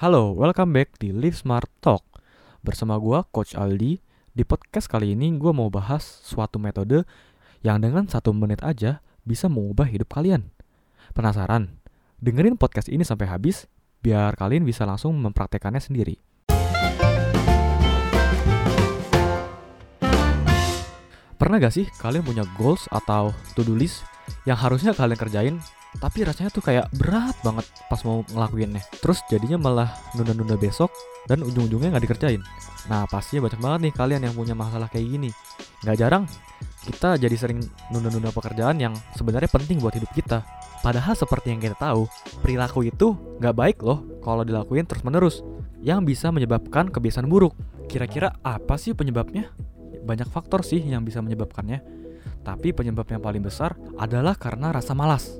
Halo, welcome back di Live Smart Talk. Bersama gua Coach Aldi. Di podcast kali ini gua mau bahas suatu metode yang dengan satu menit aja bisa mengubah hidup kalian. Penasaran? Dengerin podcast ini sampai habis biar kalian bisa langsung mempraktekannya sendiri. Pernah gak sih kalian punya goals atau to-do list yang harusnya kalian kerjain tapi rasanya tuh kayak berat banget pas mau ngelakuinnya. Terus jadinya malah nunda-nunda besok dan ujung-ujungnya nggak dikerjain. Nah pastinya banyak banget nih kalian yang punya masalah kayak gini. Nggak jarang kita jadi sering nunda-nunda pekerjaan yang sebenarnya penting buat hidup kita. Padahal seperti yang kita tahu perilaku itu nggak baik loh kalau dilakuin terus-menerus. Yang bisa menyebabkan kebiasaan buruk. Kira-kira apa sih penyebabnya? Banyak faktor sih yang bisa menyebabkannya. Tapi penyebab yang paling besar adalah karena rasa malas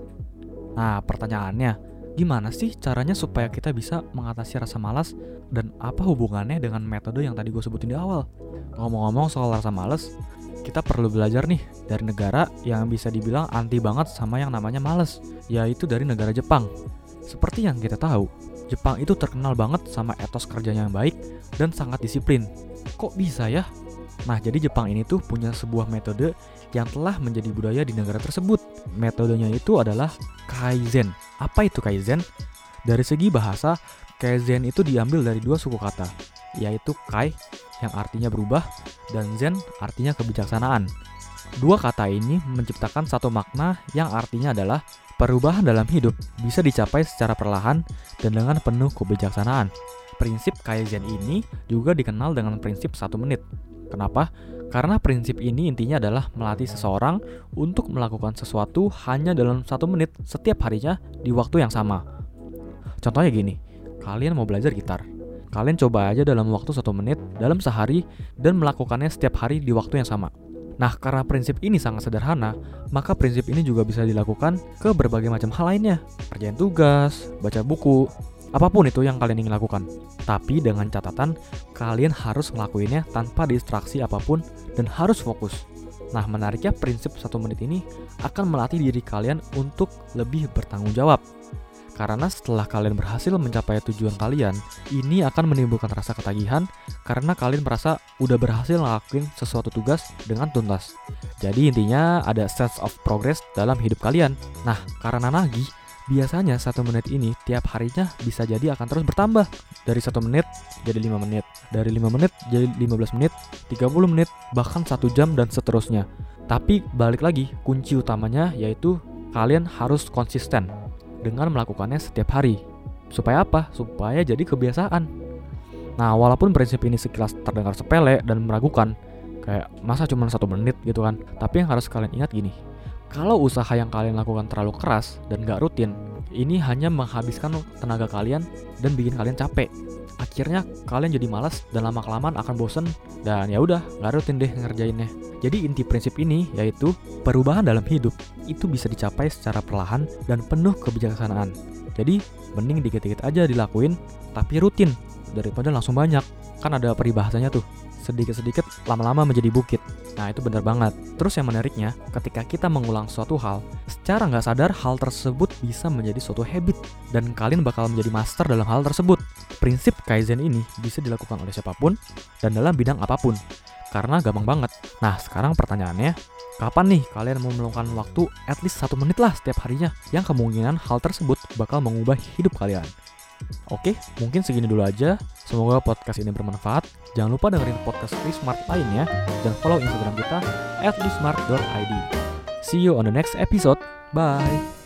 Nah, pertanyaannya, gimana sih caranya supaya kita bisa mengatasi rasa malas dan apa hubungannya dengan metode yang tadi gue sebutin di awal? Ngomong-ngomong soal rasa malas, kita perlu belajar nih dari negara yang bisa dibilang anti banget sama yang namanya males, yaitu dari negara Jepang. Seperti yang kita tahu, Jepang itu terkenal banget sama etos kerjanya yang baik dan sangat disiplin. Kok bisa ya? Nah, jadi Jepang ini tuh punya sebuah metode yang telah menjadi budaya di negara tersebut. Metodenya itu adalah Kaizen. Apa itu Kaizen? Dari segi bahasa, Kaizen itu diambil dari dua suku kata, yaitu Kai yang artinya berubah dan Zen artinya kebijaksanaan. Dua kata ini menciptakan satu makna yang artinya adalah perubahan dalam hidup bisa dicapai secara perlahan dan dengan penuh kebijaksanaan. Prinsip Kaizen ini juga dikenal dengan prinsip satu menit. Kenapa? Karena prinsip ini intinya adalah melatih seseorang untuk melakukan sesuatu hanya dalam satu menit setiap harinya di waktu yang sama. Contohnya gini, kalian mau belajar gitar. Kalian coba aja dalam waktu satu menit dalam sehari dan melakukannya setiap hari di waktu yang sama. Nah, karena prinsip ini sangat sederhana, maka prinsip ini juga bisa dilakukan ke berbagai macam hal lainnya. Kerjaan tugas, baca buku, Apa pun itu yang kalian ingin lakukan. Tapi dengan catatan, kalian harus ngelakuinnya tanpa distraksi apa pun dan harus fokus. Nah, menariknya prinsip satu menit ini akan melatih diri kalian untuk lebih bertanggung jawab. Karena setelah kalian berhasil mencapai tujuan kalian, ini akan menimbulkan rasa ketagihan karena kalian merasa udah berhasil ngelakuin sesuatu tugas dengan tuntas. Jadi intinya ada sense of progress dalam hidup kalian. Nah, karena nagih, Biasanya satu menit ini tiap harinya bisa jadi akan terus bertambah. Dari satu menit jadi 5 menit. Dari 5 menit jadi 15 menit 30 menit bahkan satu jam dan seterusnya. Tapi balik lagi kunci utamanya yaitu kalian harus konsisten Dengan melakukannya setiap hari. Supaya apa? Supaya jadi kebiasaan. Nah walaupun prinsip ini sekilas terdengar sepele dan meragukan Kayak masa cuma satu menit? gitu kan. Tapi yang harus kalian ingat gini kalau usaha yang kalian lakukan terlalu keras dan gak rutin, ini hanya menghabiskan tenaga kalian dan bikin kalian capek. Akhirnya kalian jadi malas dan lama-kelamaan akan bosen dan ya udah nggak rutin deh ngerjainnya. Jadi inti prinsip ini yaitu perubahan dalam hidup itu bisa dicapai secara perlahan dan penuh kebijaksanaan. Jadi mending dikit-dikit aja dilakuin tapi rutin daripada langsung banyak. Kan ada peribahasanya tuh sedikit-sedikit lama-lama menjadi bukit. Nah itu benar banget. Terus yang menariknya, ketika kita mengulang suatu hal, secara nggak sadar hal tersebut bisa menjadi suatu habit dan kalian bakal menjadi master dalam hal tersebut. Prinsip Kaizen ini bisa dilakukan oleh siapa pun dan dalam bidang apa pun. Karena gampang banget. Nah sekarang pertanyaannya, kapan nih kalian mau meluangkan waktu at least satu menit lah setiap harinya yang kemungkinan hal tersebut bakal mengubah hidup kalian. Oke, mungkin segini dulu aja. Semoga podcast ini bermanfaat. Jangan lupa dengerin podcast Smart lainnya dan follow Instagram kita at @smart.id. See you on the next episode. Bye.